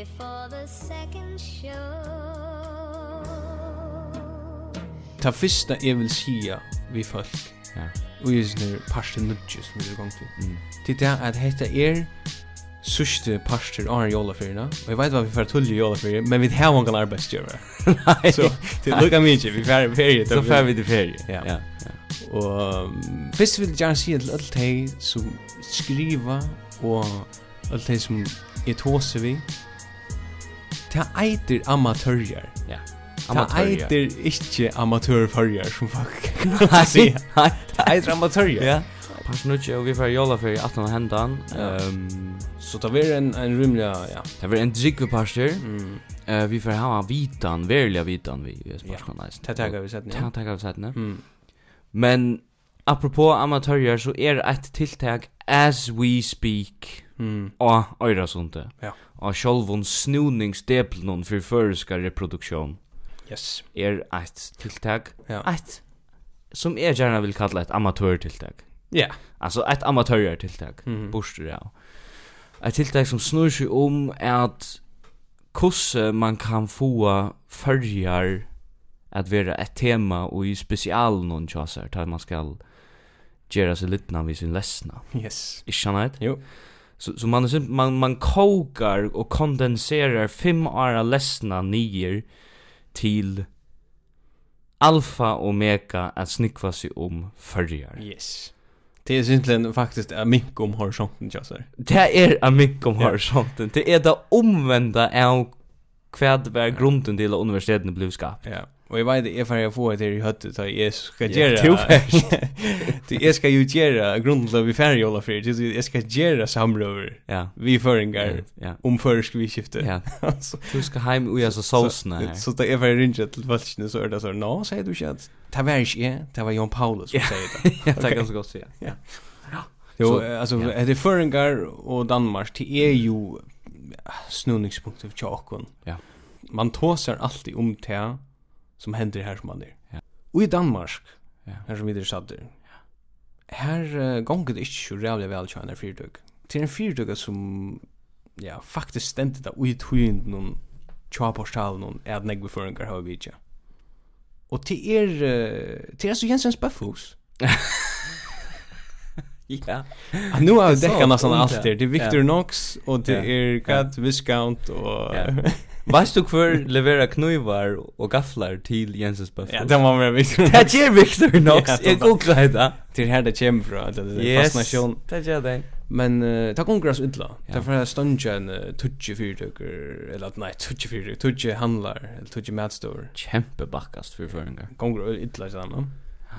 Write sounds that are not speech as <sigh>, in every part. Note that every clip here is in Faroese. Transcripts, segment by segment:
before the second show Ta fyrsta jeg vil sia vi folk ja. og jeg sinne parster nudje som vi er gong til mm. til det at hetta er sørste parster av jólafyrina og jeg vet hva vi fyrir tulli jólafyrir men vi har mange arbeidsgjøver <laughs> så til lukka mykje vi fyrir ferie så fyrir vi til ferie ja. ja. og um, fyrst vil jeg gjerne si til alt hei som skriva og alt hei som jeg tåser vi det eitir amatørjar. Ja. Amatørjar. Det eitir ikkje amatørfarjar som folk <laughs> kan sier. Nei, det eitir amatørjar. Ja. Pasnutje og vi får jolla fer 18 av hendan. Ehm så det blir en en rymlig ja. Det blir en dricka pastor. Mm. Eh vi får ha vitan, verliga vitan vi är spasna nice. Det tackar vi sätt nu. Det tackar vi sätt nu. Mm. Men apropå amatörjer så är ett tilltag as we speak mm. av Øyrasundet. Ja. Av sjolvun snuningsdeplnon for føreska reproduksjon. Yes. Er ett tiltak. Ja. Ett som jeg gjerne vil kalla et amatørtiltak. Ja. Yeah. Altså et amatørtiltak. Mm. Borster, ja. Et tiltak som snur seg om at kusse man kan få fyrjar at vara et tema og i special noen tjasar, der man skal gjøre seg litt av i sin lesna. Yes. Ikke sant? Jo. Jo så, så man, man, man kokar och kondenserar fem år ledsna nier till alfa och omega att snickva sig om förjar. Yes. Det är egentligen faktiskt en mink om horisonten, säger. Det är a mink om horisonten. Det är det omvända av kvad var grunden till universiteten blev skapt. Ja. Og jeg vet jeg får jeg få et her i høttet da jeg skal gjøre Du, jeg skal jo gjøre grunnen til at vi færre jola det Jeg skal gjøre samrøver ja. Vi föringar ja. om først vi skifter ja. Du <laughs> skal heim og gjøre så såsene her Så da jeg får ringe til valgene <laughs> så er det sånn Nå, sier du ikke at det var ikke jeg Det var Jan Paulus som sier det Ja, det er ganske godt si. Ja Jo, alltså ja. det föringar och Danmark det är ju snurrningspunkter för Chakon. Ja. Man tåsar alltid om det som händer här som man är. Ja. Och i Danmark, ja. här som vi är satt där. Här uh, gånger det inte så jävla väl tjänar fyrtug. Till en fyrdug som ja, faktiskt ständigt där ut hyn någon tjua någon är det negvi förringar har vi inte. Och till er, uh, till er så Jensens Böffhus. <laughs> Ja. Ah, nu har jag däckarna sådana allt Det är Victor Knox och det är Cat Viscount och... <laughs> Vet du hver levera knuivar og gafflar til Jensens Buffet? Ja, det var være Victor Knox. Det er Victor Knox, jeg googla det. Til her det kommer fra, det er fascination. det er det. Men uh, ta konkurrens utla. Det er for jeg stundja en uh, tutsi fyrtøkker, eller nei, tutsi fyrtøkker, tutsi handlar, eller tutsi matstor. Kjempe bakkast fyrir føringar. Konkurrens utla, ikke annan.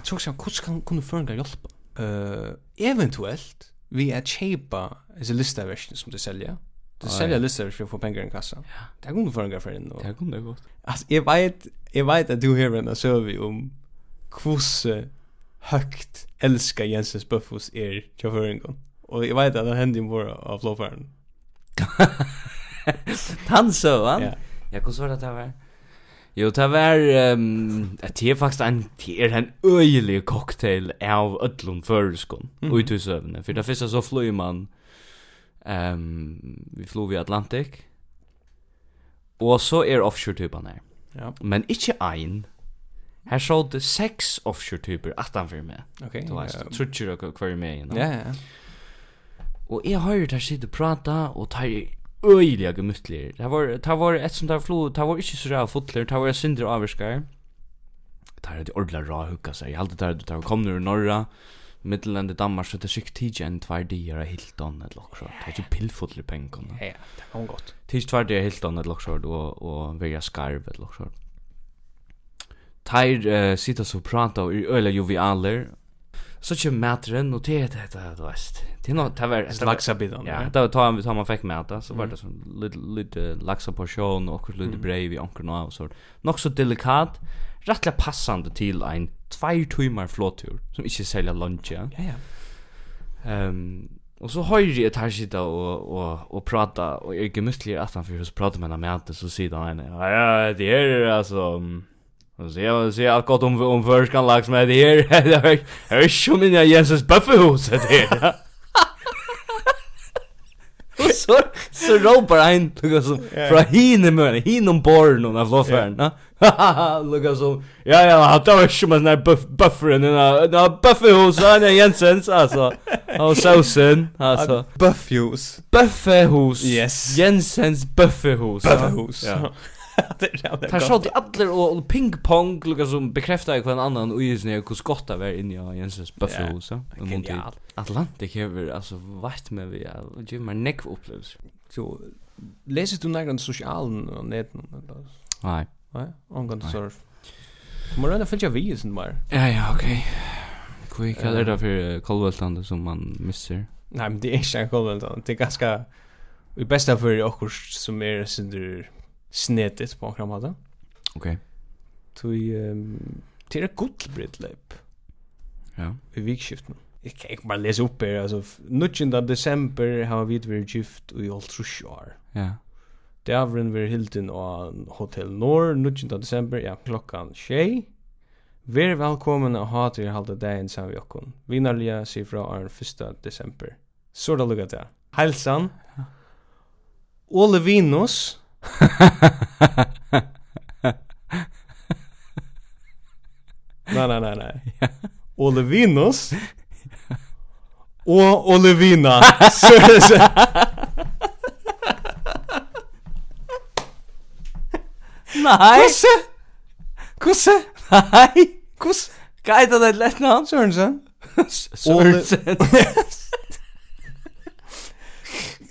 Så også, hvordan kan kunne føringar hjelpa? Uh, eventuelt, vi er kjeipa, altså listaversjon som du selja, Du säljer listor för att få pengar i kassan. Det kunde för en för in. Det kunde gått. Alltså jag vet jag vet att du hör en survey om kvosse högt älskar Jensens buffos er chauffören. Och jag vet att det händer ju bara av flowfaren. Han va? Ja. Jag kunde svara att det var. Jo, det var um, det er faktisk en, det er en <laughs> øyelig cocktail av ødlund förskon. mm. ut i søvnene. For det første så flyr man Um, vi flog i Atlantic. Og så er offshore-typen her. Ja. Men ikke ein. Her så det seks offshore-typer atanfor meg. Ok. Du veist, ja. trutjer og hver med igjen. Ja, ja. Og jeg hører der sitte prata, og tar øyeliga gemyttler. Det var, det var et som der flog, det var ikke så ræv fotler, det var synder avvirskar. Det er det ordentlig rå hukka seg. Jeg halte det det var kom nu norra, Middelland i Danmark så det sikkert tid en tvær dier av Hilton et loksort. Det er ikke pillfotlig penger. Ja, ja, det kan godt. Tid tvær dier av Hilton et loksort og, og Vera Skarv et loksort. Teir uh, sitter så prata og er øyla jovialer. Så kjem matren og det er det, du veist. Det er noe, det var... Laksabidan. Ja, det var da man, fick fikk mata, så var det sånn lite lite laxa og akkurat litt brei brave anker nå och så. Nok så delikat, rättla passande til ein två timmar flottur som inte säljer lunch ja. Ja ja. Ehm och så har jag här sitta och och och prata och jag gemytlig att han för så pratar med mig inte så sidan han. Ja, ja, det är alltså Och så jag ser allt gott om om förskan lax med det här. Det är ju min Jesus Buffehus det här. <laughs> <laughs> Så så ropar han Lucas som hine hinne men hinne born och av lofern. lukka som ja ja han tar ju som en buffer in en en buffer hos han Jensens alltså. Och så sen alltså buffhus. Buffhus. Yes. Jensens buffhus. Buffhus. Ja. Tar så i alla och pingpong pong som bekräftar ju en annan och just när hur skotta var inne i Jensens buffalo så. Atlantic har alltså varit med vi ju mer neck upplevs. Så läser du några socialen och näten eller? Nej. Nej, ongan surf. Kommer den fälja vi sen mer. Ja ja, okej. Quick kallar det för Colwellland som man missar. Nej, men det är inte Colwellland. Det är ganska i bästa för också som är synder snedigt på några måte. Okej. Okay. ehm till ett gott bridlöp. Ja. I vikskiften. Jag kan inte bara läsa upp här. Alltså, nutchen av december har vi varit gift i Altrusjar. Ja. Det har varit hilden av Hotel Nord, 19. av december, ja, klokkan tjej. Vær velkommen og ha til halda dagen saman við okkum. Vinarliga sier fra arn 1. desember. Så da lukka det. Heilsan. Ole Vinos nei, nei, nej, nej, nej, nej. Olivinus och Olivina. Nej. Kusse. Kusse. Nej. Kusse. Guide det lätt namn Sørensen. Sørensen. <laughs>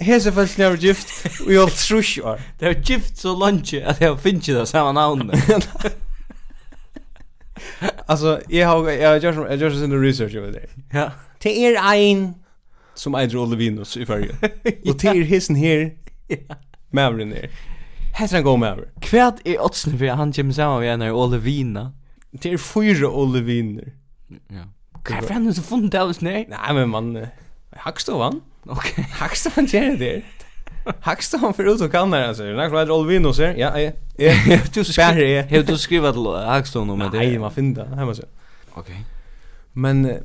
hese fólk har gift og all trusch år. Det har gift så lunch at jeg finner det samme navn. <laughs> Alltså jag har jag har gjort jag just in the research over there. Ja. Det er ein som eiger Olivinus i Føroya. <laughs> Og det er hissen her. Ja. Mavrin her. Hesa go maver. Kvärt är otsn för han kommer kjem saman við einar Olivina. Det er fyra Oliviner. Ja. Kan jag fan så funnit det oss nej? Nei, men man, hakstovan. Okej. <laughs> Hackst han gärna det? Hackst han för ut och kan där alltså. Nax Rider Olvino ser. Ja, ja. Du spärrar <laughs> det. Hur du skriva till Hackst hon om det. Nej, man finner det. Hemma så. Okej. Men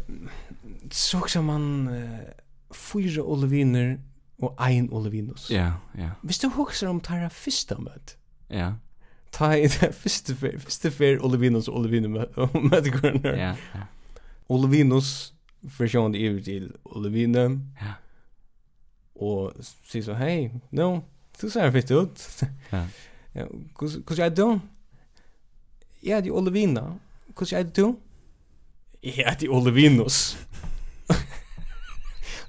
så också man fyra Olviner och ein Olvinos. Ja, ja. Visst du huxar om Tara första mötet? Ja ta i det første fer, første fer Olivinus og Olivinus møtekorn. Ja, ja. Olivinus, for sjående i til Olivine. Ja og sier så hei, no, du ser fett ut. Ja. <laughs> Ja, cuz cuz I don't. Ja, det Olivina. Cuz I do. Ja, det Olivinos.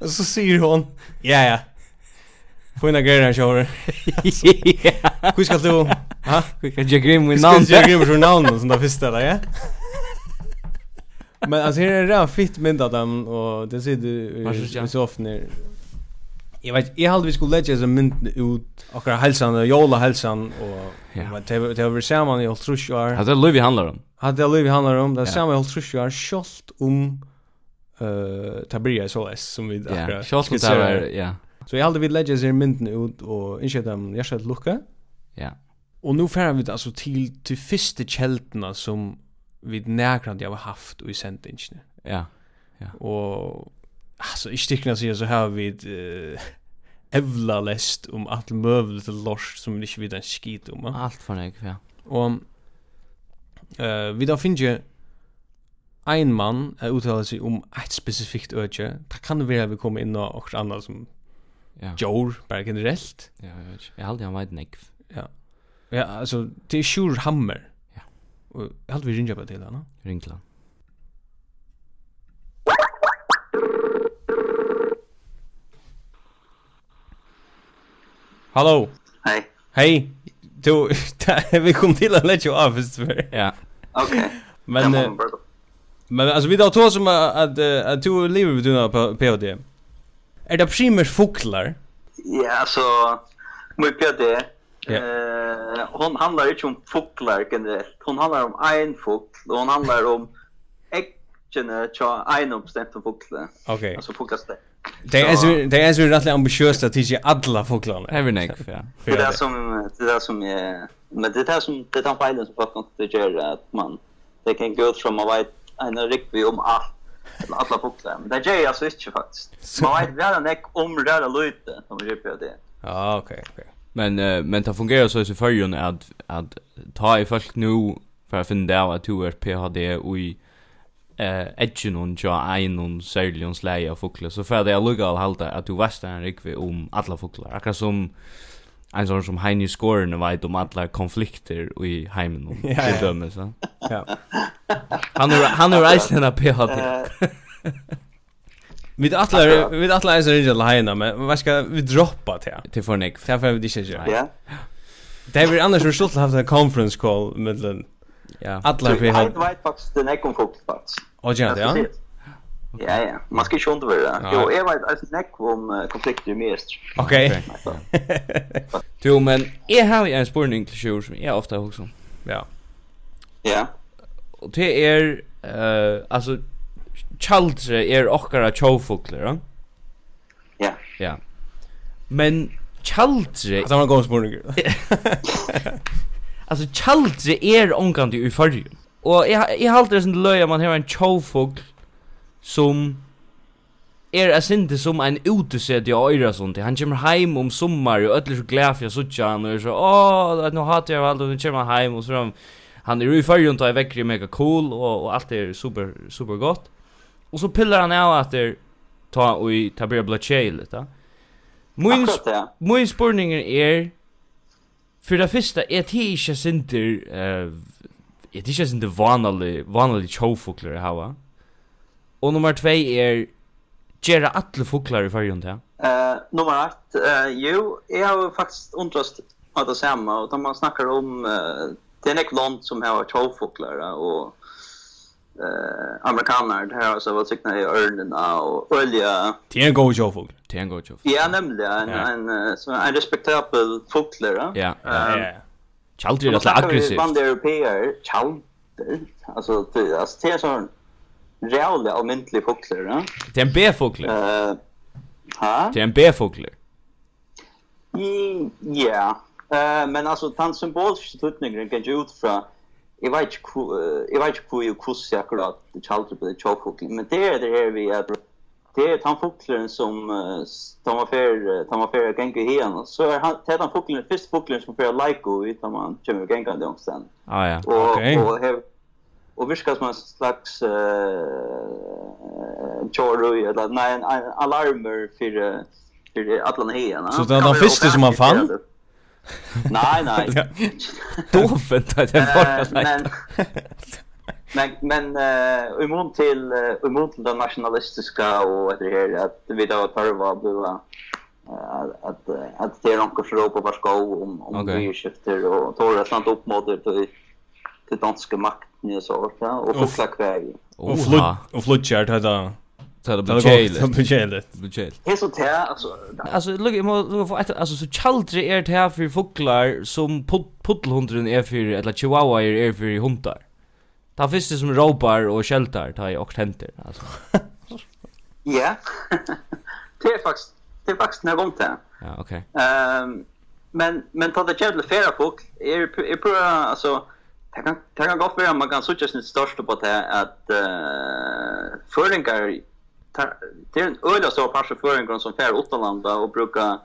Og så sier hon, ja ja. Fina grejer kör. Ja. Hur ska du? Ha? Hur ska jag grim med namn? Ska jag grim med som <laughs> det første, där, ja? Men alltså här är det fitt myndat dem og det sier du i soffan Jag vet jag hade vi skulle lägga som mynt ut och hälsan och jola hälsan och vad det det var samman i Ultrus år. Hade Louis handlar om. Hade det Louis handlar om det samma Ultrus år skolt om eh Tabria SOS som vi akkurat. Ja, skolt där ja. Så jag hade vi lägga som mynt ut och inte dem jag sett lucka. Ja. Och nu färrar vi alltså till till första kältna som vi närkrant jag har haft och i sändningen. Ja. Ja. Och alltså i stickna så så har vi uh, evla lest om alt allt til lorst som vi inte vet en skit om. Allt för nek, ja. Og uh, vi da finner ein mann er uttalar seg om ett spesifikt öde. Det kan være vi kommer inn og också annat som ja. Jor, bare generelt. Ja, jag vet. Jag hade han vet nek. Ja. Ja, altså, det er sjur Hammer. Ja. Og jeg hade vi ringa på till honom. Ringla. Hallo. Hej. Hei. Du, vi kom till att lägga av först för. Ja. Okej. Men eh, men altså, vi da tog som at att du lever vid på PhD. Er det primært fåglar? Ja, alltså mycket PhD. Eh, hon handlar inte om fåglar generellt. Hon handlar om en fågel och hon handlar om äggene tja en bestämd fågel. Okej. Alltså fåglar Det är så det är så rätt ambitiöst att ge alla fåglarna. Every neck, ja. Det är som det är som är men det är som det är filen som fått något att göra att man det kan gå från man vet en riktig om allt eller alla fåglar. Men det är alltså inte faktiskt. Man vet väl en neck om röra lite som vi på det. Ja, okej, okej. Men men det fungerar så i förrjun att att ta i folk nu för att finna att du är PhD och i eh edgen hon ja ein hon säljon släja fåglar så för det är all halta att du vasta en rikve om alla fåglar akkurat som en sån som Heini Skåren vet om alla konflikter i heimen och ja, ja. dömer så. Ja. Han har han har rejst en PhD. Vi atlar vi atlar är så inte alena men vad ska vi droppa till till för Nick. Därför vi det inte. Ja. Det David annars har stolt haft en conference call med Ja. Alla vi har. Jag vet faktiskt det den om kom faktiskt. Och ja, ja. Ja, ja. Man ska ju inte vara. Jo, jag vet att näck om konflikter i mest. Okej. Du men jag har en spurning till sjur som jag ofta också. Ja. Ja. Och det är eh alltså childre är ochkara chofukler, ja? Ja. Ja. Men childre. Det var en god spurning. <laughs> <laughs> <laughs> alltså Chaldre er omgående i förr. Och jag jag håller det som löja man har en chofog som er a sindi som ein utesett i øyra sånt. Han kommer heim om sommar, og öll er så glad for jeg suttja han, og er så, åh, nå hater jeg alt, og nå kommer han heim, og så han, han er i fyrjun, og er vekkri mega cool, og, og alt er super, super godt. Og så pillar han av at er, ta og i, ta blir blå tjej litt, da. Min, min spurninger er, För det första är det inte sinter eh det är inte sinter vanlig vanlig chofuklar hava. Och nummer 2 är Gera alla fuklar i färgen där. Eh nummer 1 eh jo jag har faktiskt undrast att det samma och de man snackar om eh det är ett land som har chofuklar och eh amerikaner det här så vad tycker ni örnen och olja det är en god jobb det är en god jobb ja nämligen en en så en respektabel fågel ja ja Chalter är rätt aggressiv. Man där PR Chalter. Alltså det alltså det är sån real och myntlig fågel, ja Det är en B-fågel. Eh. Ha? Det är en B-fågel. Ja. Eh men alltså tant symbolisk tydning kan ju ut från jeg vet ikke hvor, jeg vet ikke hvor jeg kusser akkurat det kjaldet på det tjåfuglen, men det er det her vi er, det er den fuglen som uh, tar man fer, tar man fer ganger igjen, så er han, det er den fuglen, første fuglen som fer leiko i, tar man kommer ganger det omstand. Ah ja, og, okay. Og, og, og virker som en slags uh, tjårøy, eller nei, en, en alarmer for, for alle hegene. Så det er den første som han fann? <laughs> nej, nej. Då väntar jag bara. <laughs> Men men men uh, imorgon till uh, imorgon till den nationalistiska och det här att vi då tar vad blåa att att att det är någon som ropar på skog om om okay. nyskifter och tar det sånt upp mot det till danska makten och så och fulla kväg. Och flut och flutchart hade Så det blir kjæligt. Det blir kjæligt. Det blir kjæligt. Det är så det här, alltså. Alltså, look, jag måste få ett, alltså, så kjaldre er det här för fåglar som puttelhundren er för, eller chihuahua er er för hundar. Det finns det som råpar och kjältar, ta i ju också hänt alltså. <laughs> Ja. Det är faktiskt, det är faktiskt när jag det. Ja, okej. Ehm, men, men ta det kjävligt flera folk, är, är på, alltså, Det kan, det kan gå godt være man kan suttje sin største på det at uh, føringar det är en öliga stor part en föringen som fär utanlanda och brukar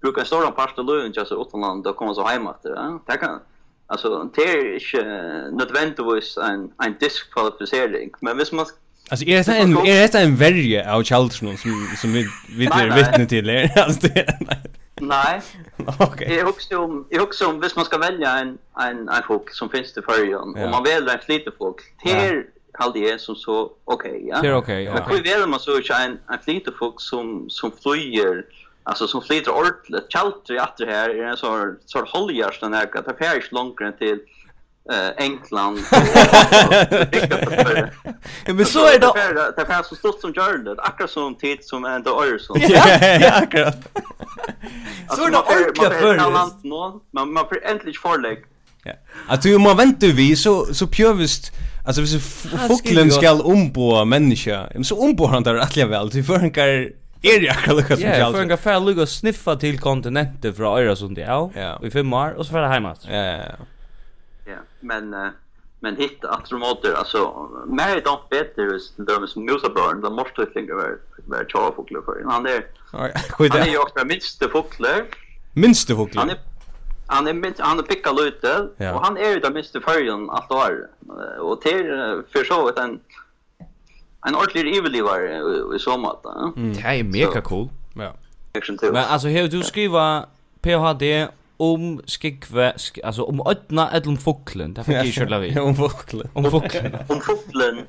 brukar en stor part lön just utanlanda och komma så hem efter ja? det kan alltså det är inte nödvändigtvis en, en diskvalificering men visst man Alltså är det en är det en värje av Charleston som som vi vi är vittne till är alltså <laughs> det Nej. Okej. Jag också om jag också om visst man ska välja en en en folk som finns till för ja. och man väljer en liten folk. Här kallt är som så okej okay, ja. Det är okej. Okay, ja. Men hur väl man så är en en flyter folk som som flyger alltså som flyter ordentligt kallt i att det här är en sån sån hålljärs den här att det är inte långt till eh England. <laughs> Men så är det det är så stort som Jordan, akkurat som tid som ändå Öresund. Ja, akkurat. <laughs> Så är det ordentligt för. Man man får äntligen förlägg. Ja. Att du må vänta vi så så pjövist Alltså hvis fågeln skal ombo människa, så ombo han där alla väl. Du får en kar är det akkurat lika som. Ja, för en kaffe och sniffa till kontinenter från öra som det är. I fem år och så för hemåt. Ja, ja, ja. Ja, men uh, men hit att de åter alltså mer de bättre de som musabörn, de måste tydligen vara vara tjava fåglar för. Han är Han är ju också minste fåglar. Minste fåglar. Han är han är minst han är picka lite ja. och han är ju där minst förrän allt år och till för så att en en ordentlig evilivar i så mått. Mm. Det är mega cool. Ja. Men alltså hur du skriva PhD om skikve sk alltså om ödna eller om fågeln där fick jag köra vi om fågeln om fågeln om fågeln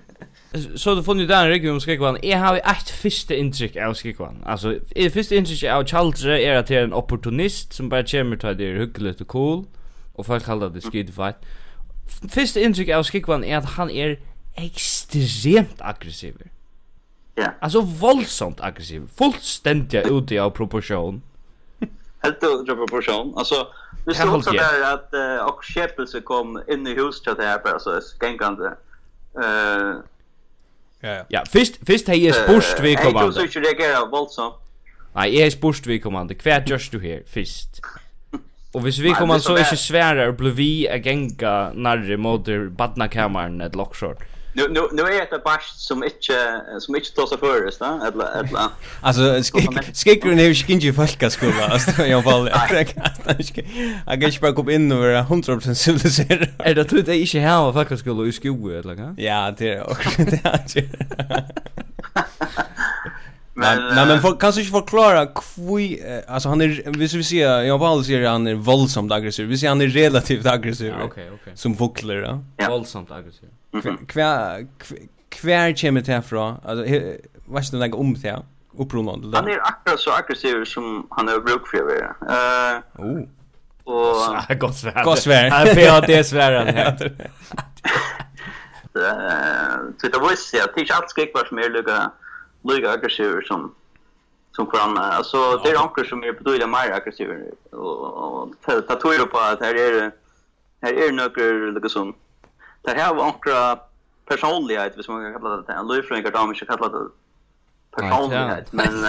så du funnit den ryggen om Skikvan Jag har ett första intryck av Skikvan Alltså, det första intryck av Kjaldre er att det er en opportunist Som bara kommer till at det er hyggelig och cool Og folk kallar det skidfight Första intryck av Skikvan er att han er ekstremt aggressiv Ja. Alltså våldsamt aggressiv Fullständigt ute av proportion. Helt ute av proportion. Alltså, Hvis du også där at uh, Akkjepelse kom inn i huset her Bare så gengande Eh Ja, ja. Fyrst, fyrst hei jeg spurst vi kommande. Hei, du ikke reagera voldsomt. Nei, jeg er spurst vi kommande. Hva gjørs du her, fyrst? Og hvis <laughs> vi kommande så ikke sværer, blir vi a genga narri mot badnakammaren et lockshort. Nu nu nu är det bast som inte som inte tar sig för det va? Eller eller. Alltså skickar ni ju inte folka skola, alltså jag var Jag kan inte bara komma in och vara 100% civiliserad. Är det tror det är inte här falka skola i skolan eller va? Ja, det är också <laughs> det är. <laughs> Men nej men folk kan inte förklara kvui alltså han är hvis vi ser jag bara säger han är våldsamt aggressiv. Vi ser han är relativt aggressiv. Okej, okej. Som vuxler, ja. Våldsamt aggressiv. Kvar kvar kommer det härifrån? Alltså vad ska du om det? Upprundan. Han är akkurat så aggressiv som han är bruk för det. Eh. Oh. Och gott svär. Gott svär. Han får det sväran här. Så det var ju att det är allt skräck vars mer lugga lugga aggressiv som som fram alltså det är ankor som är betydligt mer aggressiv och ta ta tur på att här är här är några liksom Det här var några personlighet, hvis man kan kalla det det. En løyfrøyngar damer ska kalla det personlighet, men... <laughs>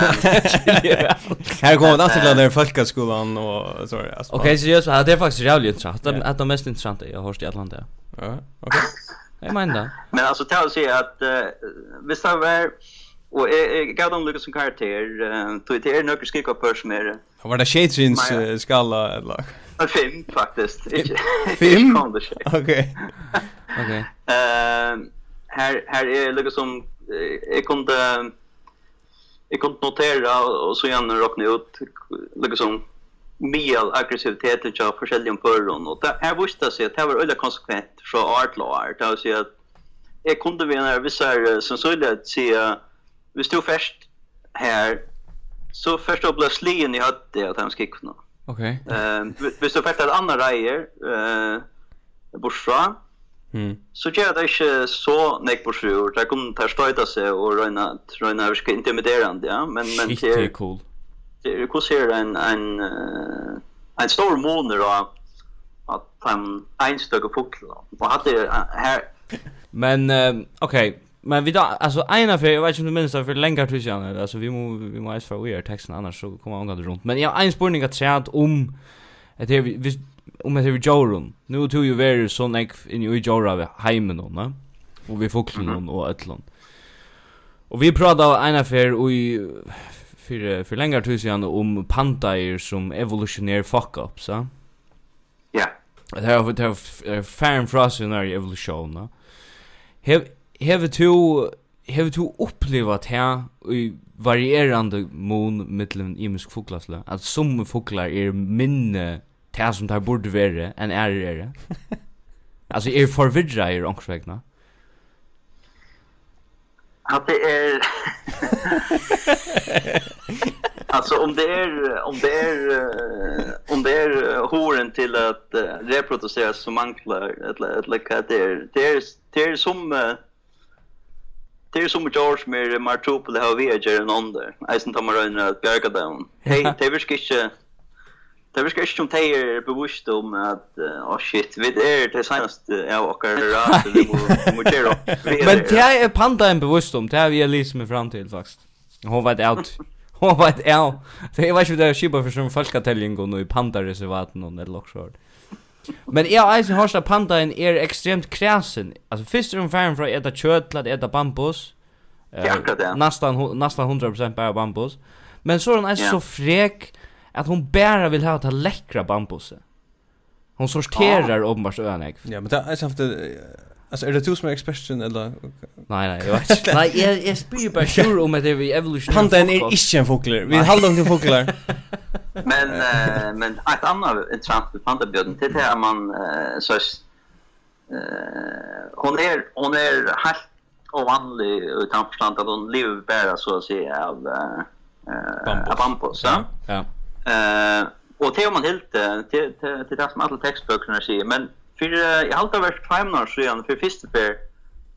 här kommer det alltid glad i skolan och Sorry, så just det är faktiskt jävligt intressant Det är det mest intressanta jag har hört i Atlanta. Ja, okej Jag menar det. Men altså, til säga att uh, visst har var... och jeg gav dem lykke som karakter, tog til er nøkker skikk opp som. Var det Shaitrins skalla eller? Fem, faktisk. Fem? Fem? Ok. Okej. Ehm här här är liksom som jag kunde jag kunde notera och så igen räkna ut liksom mer aggressivitet i jag försäljning på och det här visste sig att det var ölla konsekvent från art law art att säga att jag kunde vi när vissa som skulle att se vi stod först här så först då blev slien i hade att han skickna. Okej. Ehm vi stod först att andra rejer eh bortfra Mm. Så gjør det ikke så nek på sju år. Det kunne ta støyta seg og røyna, røyna er ikke intimiderende, ja. Men, men det er cool. Det er cool ser en, en, en stor måneder av at han en stykke fukkel. Og hatt det her. Men, um, ok, men vi da, altså, ena för jeg vet ikke om du minns det, for lenger tror jeg, altså, vi må, vi må eis for å texten teksten, annars så kommer han rundt. Men ja, en spurning at sier att om, at det, hvis, om jag säger Jorun. Nu tog ju vara sån ek in i Jorra vi hemmen va? Och vi fåglarna mm -hmm. och ötlon. Och vi pratade en affär i för för längre tid sedan om pantair som evolutionär fuck up så. Ja. Det har det har fan frostinary evolution. va? Hev hev to hev to uppleva här i varierande mån mellan imisk fåglasla. Att som fåglar är minne <laughs> det <laughs> som det borde være enn er det er det. altså, er forvirra i ångsvegna? At det er... alltså om det är om <laughs> det är om det är horen till att uh, reproducera som manklar eller eller vad det är det är det är som det är som George med Martopol har vi är en under. Jag syns att man rör att bjärka dem. Hej, det vill inte Det viskar ikke som teg er bevust om at, åh oh shit, vi er det senast av okkar <laughs> rat, vi må gjøre opp. Men teg er panda en bevust om, teg er vi er lyset med fram til, faktisk. Hon var et out. <laughs> Hon var et out. Jeg vet ikke om det er kjipa for som folketelling og i panda-reservaten og nedlokk så. Men jeg har eisen hørt at pandaen er ekstremt kræsen. Altså, først er hun ferdig fra å eta kjøtt til å eta bambus. Ja, akkurat det. Nästan, nästan 100% bara bambus. Men så er han eisen så frek att hon bara vill ha det läckra bambuset. Hon sorterar ah. uppenbart öarna. Ja, men det är samt att Alltså är det du som är experten eller? Nej nej, jag vet inte. <laughs> Nej, jag jag spyr bara sure om att det är evolution. Han den är inte en fågel. Vi håller inte fåglar. <laughs> Men men ett annat intressant med pandabjörnen det är att man så eh hon är hon är helt ovanlig utan förstånd att hon lever bara så att säga av eh av bambus, ja. Ja. Eh och det har man helt till till det som alla textböckerna säger men för jag har alltid varit fem år så för första per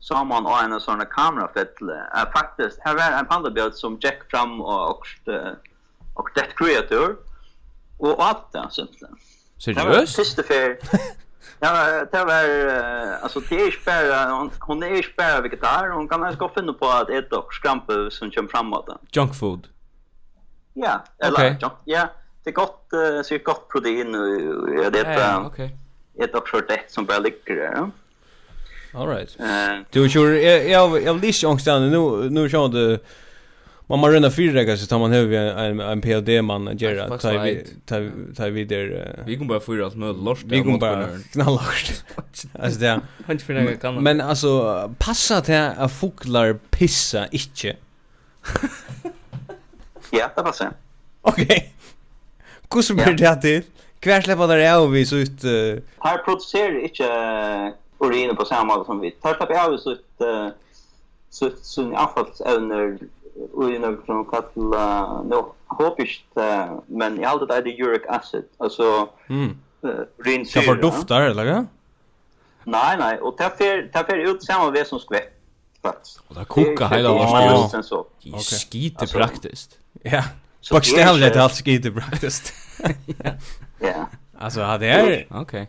så har man en sån kamera fettle. Eh faktiskt här var en pandabjörn som jack fram och och det creator och allt det sånt. Seriöst? Första per Ja, det var alltså det är spärra hon är spärra vegetar hon kan ens gå finna på att äta och skrampa som kommer framåt. Junk food. Ja, eller junk. Ja det är gott uh, så är gott protein och jag det är ett okej. Ett också det som bara ligger där. All right. Uh, du sure jag jag jag lyssnar också nu nu kör du man man runda fyra dagar så tar man huvud en en PhD man gör tar vi tar tar vi där vi kommer bara fyra allt möjligt. Lort vi kommer bara knalla <laughs> alltså det han för några kan men alltså passa till att fåglar pissa inte. Ja det passar. <laughs> Okej. Hvordan blir det till? Hver slipper det av vis ut? Här producerar inte ikke på samma sätt som vi. Her slipper av så ut uh, sitt sin avfallsevner och innan som kallar... no hopiskt men i allt det är det uric acid alltså mm. rin Det för doftar eller vad Nej nej och därför därför ut samma väg som skvätt plats och det kokar hela vars så. Skit praktiskt ja. Bokstavligt allt skit i breakfast. <laughs> Ja. Alltså hade jag Okej.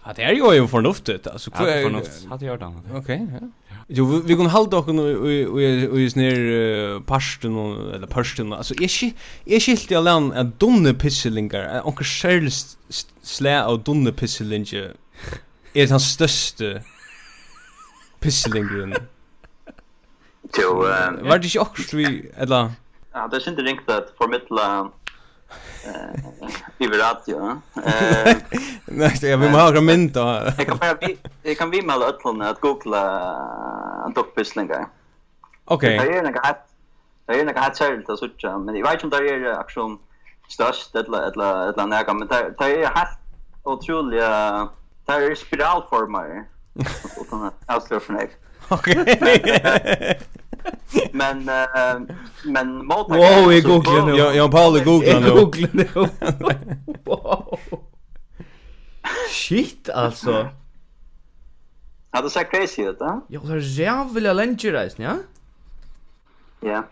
Hade jag ju förnuftigt alltså vad är förnuftigt? Hade jag annat. Okej, ja. Jo, vi kan halda okkur och i snir parsten, eller parsten, altså, jeg skilt i land at dunne pisselingar, onker særlig slæ av dunne pisselingar, er den største pisselingaren. Jo, var det ikke okkur vi, eller... Ja, det är inte ringt att förmedla eh över radio. Eh Nej, jag vill ha komment då. Jag kan bara vi jag kan vi med alla att googla dockpisslingar. Okej. Det är en hat. Det är en hat särskilt att söka, men jag vet inte om det är aktion störst eller eller eller några men det är helt otroliga det är spiralformer. Utan att avslöja för mig. Okej men uh, men mot Wow, jag googlar nu. Jag jag Paul googlar nu. Googlar nu. Wow. Shit alltså. Har du sagt crazy det då? Jag har jävla länge rejs, ja? Ja.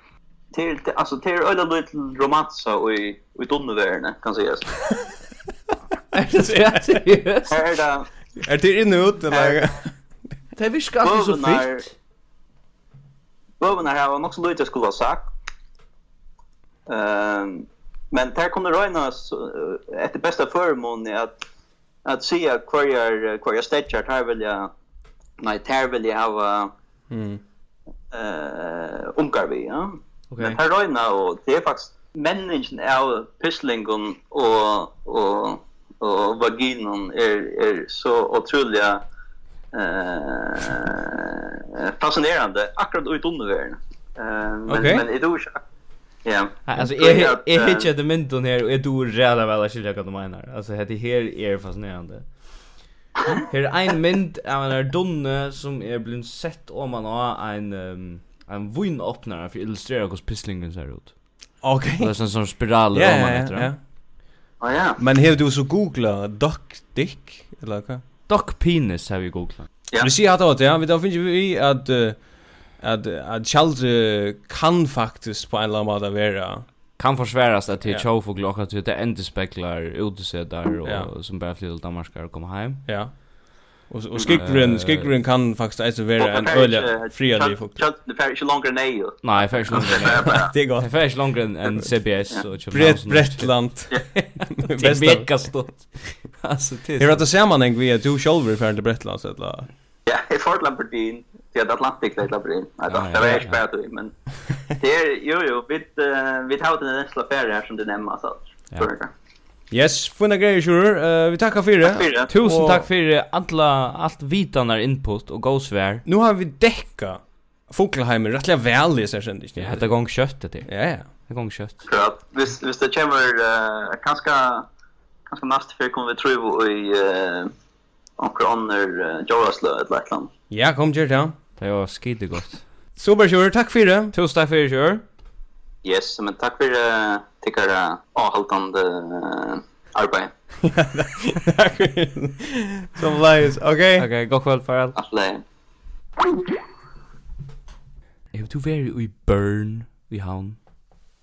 Till alltså till öde lite romansa och i i tunnelvärne kan sägas. <laughs> Är det seriöst? Är det Är det inne ut eller? Det viskar så fitt bøvene her var nok så lite skulle ha sagt. Um, men der kunne røynas uh, etter beste formån at, at se hver jeg, hver jeg stedjer, her vil jeg, nei, her vil jeg ha mm. uh, omgar vi, ja. Okay. Men her røyna, og det er faktisk menningen av pislingen og, og, og vaginen er, er så utrolig eh fascinerande akkurat ut under världen. Eh men okay. men det är Ja. Alltså är är hitcha det mynt hon här och är du rädd väl att skilja vad du menar. Alltså det här är fascinerande. Här är en mynd av en donne som är blind sett om man har en um, en vinöppnare för att illustrera hur pisslingen ser ut. Okej. Det är en som spiral yeah, om man heter. Ja. Ja. ja. Men har du så googla duck dick eller vad? Doc Penis har vi googlat. Ja. Vi ser att det ja, vi då finns vi att att att Charles kan faktiskt på en lamma där vara kan försväras att det show för glocka till det ändespeglar utesätter och Ja. som bara flyttar till Danmark och kommer hem. Ja. Och och skickren skickren kan faktiskt alltså vara en öle friare folk. Det färs ju längre än Nej, färs längre. Det går. Färs längre än CBS och Brett Brettland. Bäst vecka stort. Alltså det. Hur <laughs> att det ser man en grej du själv för inte Brettland så där. Ja, i Fort på. Det är Atlantic det där in. Nej, det var ju men det är jo jo vid vi tar den nästa affär här som du nämnde så. Ja. Yes, funna grejer sure. Uh, vi tackar för det. Tusen och... tack för alla allt vitanar input och gåsvär. Nu har vi däcka Fokelheimer rättliga väl i sig sen. Det heter gång kött det. Ja ja, det gång kött. Ja, visst visst det kommer eh kanske kanske näst för kommer vi tro i eh onkel Anner uh, Joraslo ett läckland. Ja, kom ju då. Det var skidigt gott. Super sure, tack för det. Tusen tack för det sure. Yes, men tack för uh, tycker avhållande uh, arbete. <laughs> Som lies, okej? Okej, god kväll Farrell. Atle. Är du very i Burn i havn?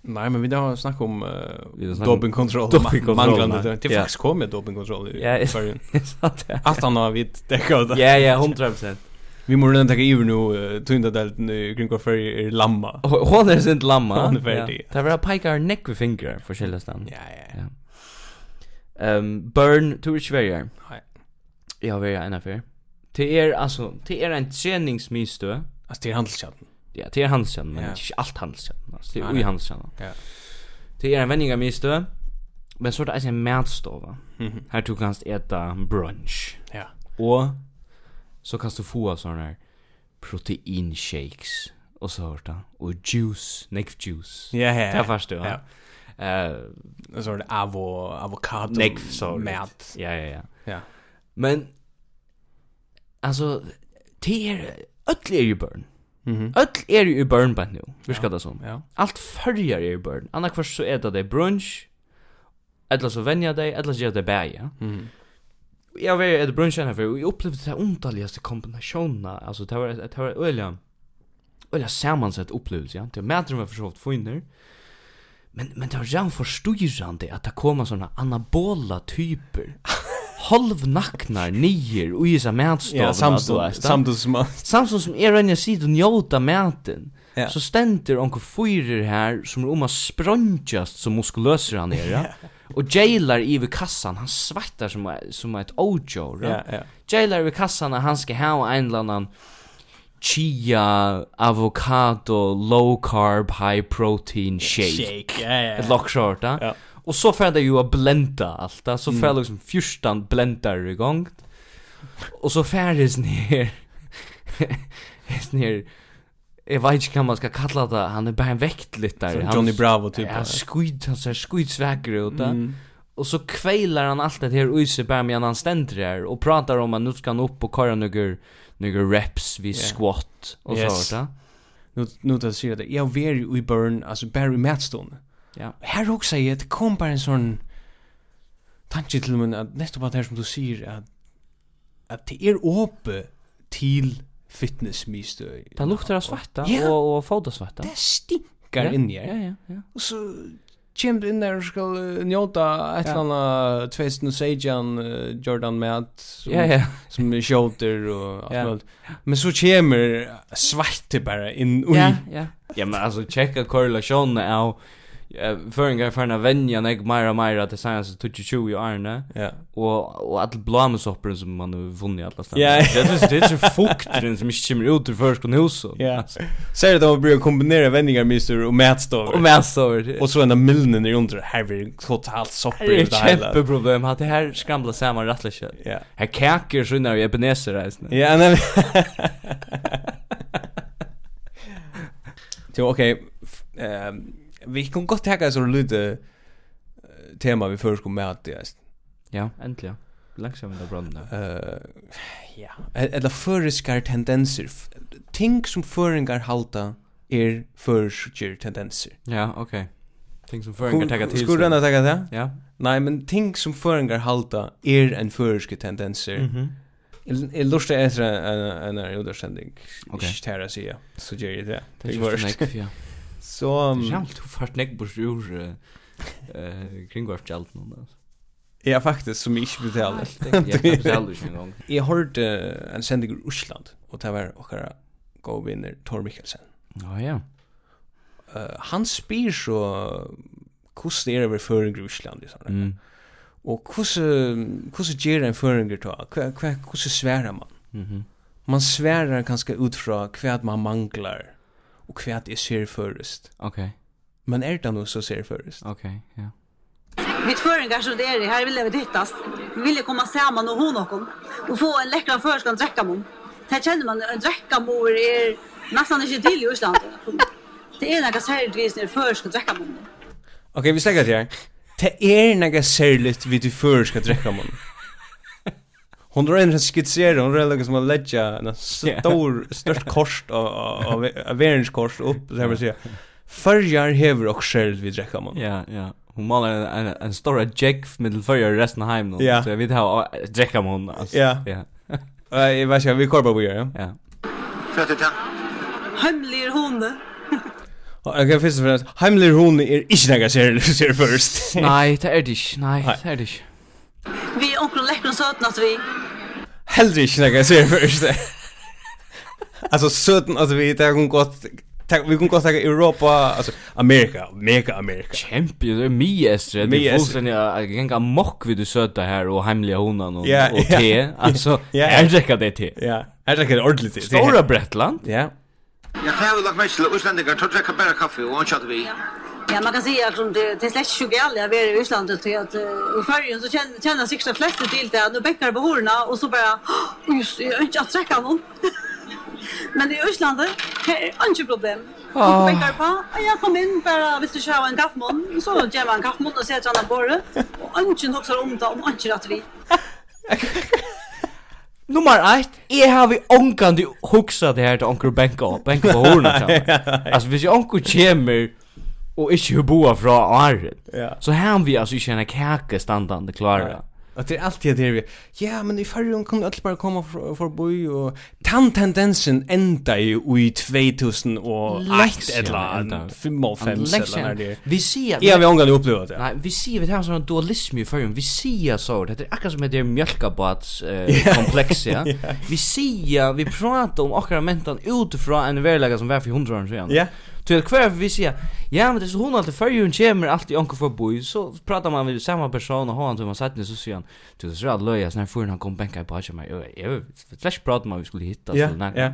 Nej, men vi har snackat om uh, doping control. Doping control. Manglande. Det är faktiskt kommit doping control i <laughs> Sverige. Ja, det är sant. Att han har vitt däckat. Ja, ja, 100%. Vi måste redan ta över nu tunda delten i Green Coffee är lamma. Hon er sint lamma. Hon är färdig. Det var pikar neck vi fingrar för skällstan. Ja ja. Um, burn du to which way. Nej. Jag vill gärna för. Det är alltså det är en träningsmistö. Alltså det är handelskärnan. Ja, det är handelskärnan, men ja. inte allt handelskärnan. Alltså det är ju handelskärnan. Ja. Det är en vänningamistö. Men så är det en matstova. Här tog han äta brunch. Ja. Och så kan du få sånne här protein shakes och så hört och juice, neck juice. Ja, ja. Det förstår du. Ja. ja. Eh, uh, så det avo avokado neck så mat. Ja, ja, ja. Ja. Men alltså det är öll är ju burn. Mhm. Öll är ju burn på nu. Vi ska det som. Ja. Allt förjar är ju burn. Annars så är det brunch. Eller så vänjer dig, eller så gör det bäja. Mhm jag var ett brunch här för vi upplevde det underligaste kombinationerna. Alltså det var det var öliga öliga sammansatt upplevelse ja. Det mäter var försökt få in där men men det var jam förstyrrande att det kommer såna anabola typer. <laughs> Halvnacknar nier och i så mätstavarna ja, samstånd samstånd som samstånd som är en sidan njóta mäten Ja. Så stendur onkur fyrir her som er om a sprøntjast som muskulösa han er, ja? <laughs> Og jailar i kassan han svettar som som ett ojo ja ja. Jailar i kassan han ska ha en annan chia avocado low carb high protein shake. Shake ja ja ett lock short ja. Och så får det ju att blenda allt så får mm. liksom fyrstan blendar igång och så färdes ner ner jag vet inte kan man ska kalla det han är bara en vektlyttare han Johnny Bravo typ han skit han ser skitsväcker ut mm. och så kveilar han allt det här use bara med han ständer där och pratar om att nu ska han upp och köra några några reps vid yeah. squat och yes. så där nu nu det ser det jag ver i burn alltså Barry Matstone ja. Här också är det kom bara en sån tanke till men att nästa på det här som du säger att att det är uppe till fitnessmistøy. Det luktar av svarta ja. og, og fotosvarta. Det stinkar ja. inni i. Ja, ja, ja. Og så kjem du inn der og skal uh, njóta et eller annet 2016 uh, Jordan Matt som, ja, ja. som er shouter og <laughs> alt ja. mulig. Men så kommer svarte bare inn. Ui. Ja, ja. ja, men altså, tjekka korrelasjonen av Føringar farna venja nek meira meira til science 22 i Arne Ja. Og, og all blamesopperen som man har vunnet alla stann Ja. Det er det er så fuktren som ikke kommer ut ur førskon huset. Ja. Ser det man blir kombinera vendingar mister och mätstover Og mätstover Och så enda milnen i under här vi totalt sopper Det er et kjempeproblem At det her skramla saman rattlig kjell Ja. Her kaker sunnar vi ebenezer reisne Ja, nej. Jo, okej Ehm vi kan godt hacka så lite tema vi först kom med att det. Ja, äntligen. Långsamt ända brann där. ja, eller förriskar tendenser. Ting som föringar halta är förriskar tendenser. Ja, okej. Ting som føringar tagga til. Skulle den tagga det? Ja. Nej, men ting som föringar halta är en förriskar tendenser. Mhm. Mm Jeg lurte etter en en en understanding. Okay. Ikke tæra sier, så gjør jeg det. Det er ikke ja. <laughs> Så Jalt du fart neck på sjur eh kring vart jalt någon Ja faktiskt som ich betalar. Jag betalar inte en gång. Jag hörde en sändning ur Island och det var och go winner Tor Mikkelsen. Ja ja. Eh han spyr så hvordan er det vi føringer i Russland, liksom. Mm. Og hvordan, hvordan gjør en føringer til Hvordan sværer man? Mhm. Man sværer kanskje ut fra hva man mangler og hva jeg ser først. Ok. Men er det noe som ser først? Ok, ja. Mitt föringar som det är här vill jag hittast. Vi vill komma samman och hon och och få en läckra förskan dräcka mom. Det känner man en dräcka mor är nästan inte till i Island. Det är något särskilt vis när förskan dräcka mom. Okej, vi släcker det här. Det är något särskilt vid du förskan dräcka mom hon drar en skisser hon drar liksom att lägga en stor störst kors av av av verens kors upp så här vill säga förjar hever och själv vi dräcker man ja ja hon malar en en, en stor jack middel förjar resten av hem så jag vet hur dräcker man alltså ja ja Jag vet inte, vi korpar på på ja. Ja. För att det Heimlir hon. <laughs> Okej, först och främst, heimlir hon är inte några serier först. Nej, det är det inte. Nej, det är det inte. Vi är onkel läcker sötna att vi. Hellre inte när jag ser först. Alltså sötna att vi där hon gott Tack vi kan kunde säga Europa alltså Amerika mega Amerika. Champion det är mycket det är fullständigt jag gänga mock vid du söta här och hemliga honan och yeah, och te. Alltså är <laughs> det kan det te? Ja är det kan ordentligt te? Stora Bretland. Ja. Jag kan väl lagt mig till Island det kan bara kaffe och en chat vi Ja, man kan säga att det, det är slett inte alla att vara i Island till att i färgen så känner, känner sig de flesta till det att nu bäckar på horna och så bara just, jag har inte att träcka någon. <laughs> Men i Island det är inte problem. Oh. Bäckar på, jag kom in bara vill du köra en kaffemån så ger man en kaffemån och sätter han på bordet och inte också om det om inte att vi. <laughs> Nummer 1, jeg har vi ångkandi hugsa det her til onkur benka, benka på horna. <laughs> Altså, hvis jeg onkur kjemur, och inte boa från Arren. Ja. Så här vi alltså inte en kake standande klara. Ja. Att det är alltid det vi. Ja, men i förrun kom allt bara komma förbi och tant tendensen ända i i 2000 och 8 eller 55 eller det. Vi ser <laughs> <laughs> Ja, vi ångar upplevt det. Nej, vi ser vi har sånn dualisme i förrun. Vi ser så det är akkurat som det mjölkabats komplex ja. Vi ser vi pratar om akkurat mentan utifrån en verklighet som var för 100 år sedan. Ja. Så jag kvar vi säger, ja men det är så hon alltid för ju en kemer alltid onkel för boy. Så pratar man med samma person och han till man satt ner så säger han, du det är rätt löja när för han kom bänka på sig mig. Jag flash prat man vi skulle hitta så när. Ja.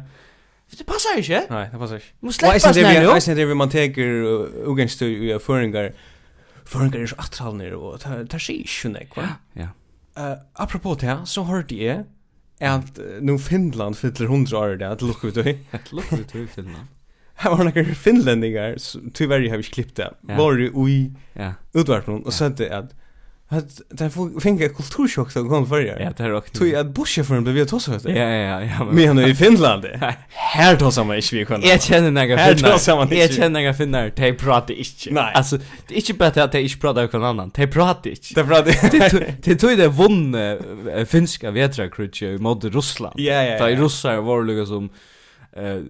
Det passar inte. Nej, det passar inte. Måste släppa det nu. Jag sen det vi man tar ogens till föringar. Föringar är så attralner och tar sig ju nek va. Ja. Eh apropå det så hörde jag att nu Finland fyller 100 år där att lucka ut. <laughs> Lucka ut Finland. <laughs> Här var några som tyvärr har vi klippt det, var ju i utvarpen och sa det att Att den fick en kulturschock som kom förr. Ja, det är också. Tog att buscha för den blev jag tossa efter. Ja, ja, ja. Men nu <laughs> i Finland. Här tossar man inte vi kan. Jag känner några finnar. Jag känner några finnar. De pratar inte. Nej. Alltså, det är inte bättre att de inte pratar med någon annan. De pratar inte. De pratar <laughs> inte. Det tog det vunne finska vetrakrutje mot Russland. Ja, ja, ja. Det är russar var eh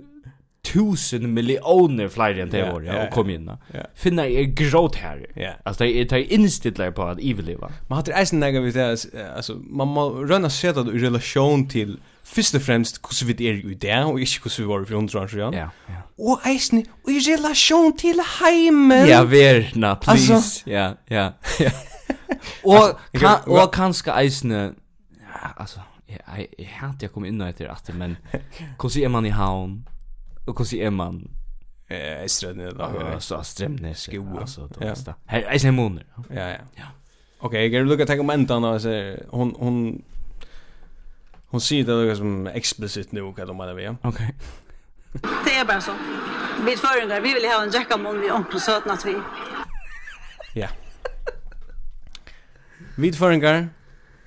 tusen miljoner flere enn det yeah, år, ja, yeah, og kom inn. Yeah. Finnar er gråt her. Yeah. Altså, det er, det er innstittler på at iverleva. Man har eisen nega vi det, altså, man må rønna seta det i relasjon til Fyrst og fremst hvordan vi er i det, og ikke hvordan vi var for hundra år siden. Ja, ja. Og eisen, i relation til heimen. Ja, verna, please. Altså, ja, ja, ja. <laughs> og, kan, og kanskje eisen, ja, altså, jeg, jeg, jeg hater jeg kom inn og etter at men <laughs> hvordan er man i havn? Og hur ser man? Eh, strömne då. Så strömne sko Altså, då. Ja. Här är sen moner. Ja, ja. Ja. Okej, jag vill lucka ta om ändan då så hon hon hon ser det lukar som explicit nu hva de mener vi. Ok. Det är bara så. Vi förundrar, vi vill ha en jackamon vi onklar sötna att vi. Ja. Vi förundrar,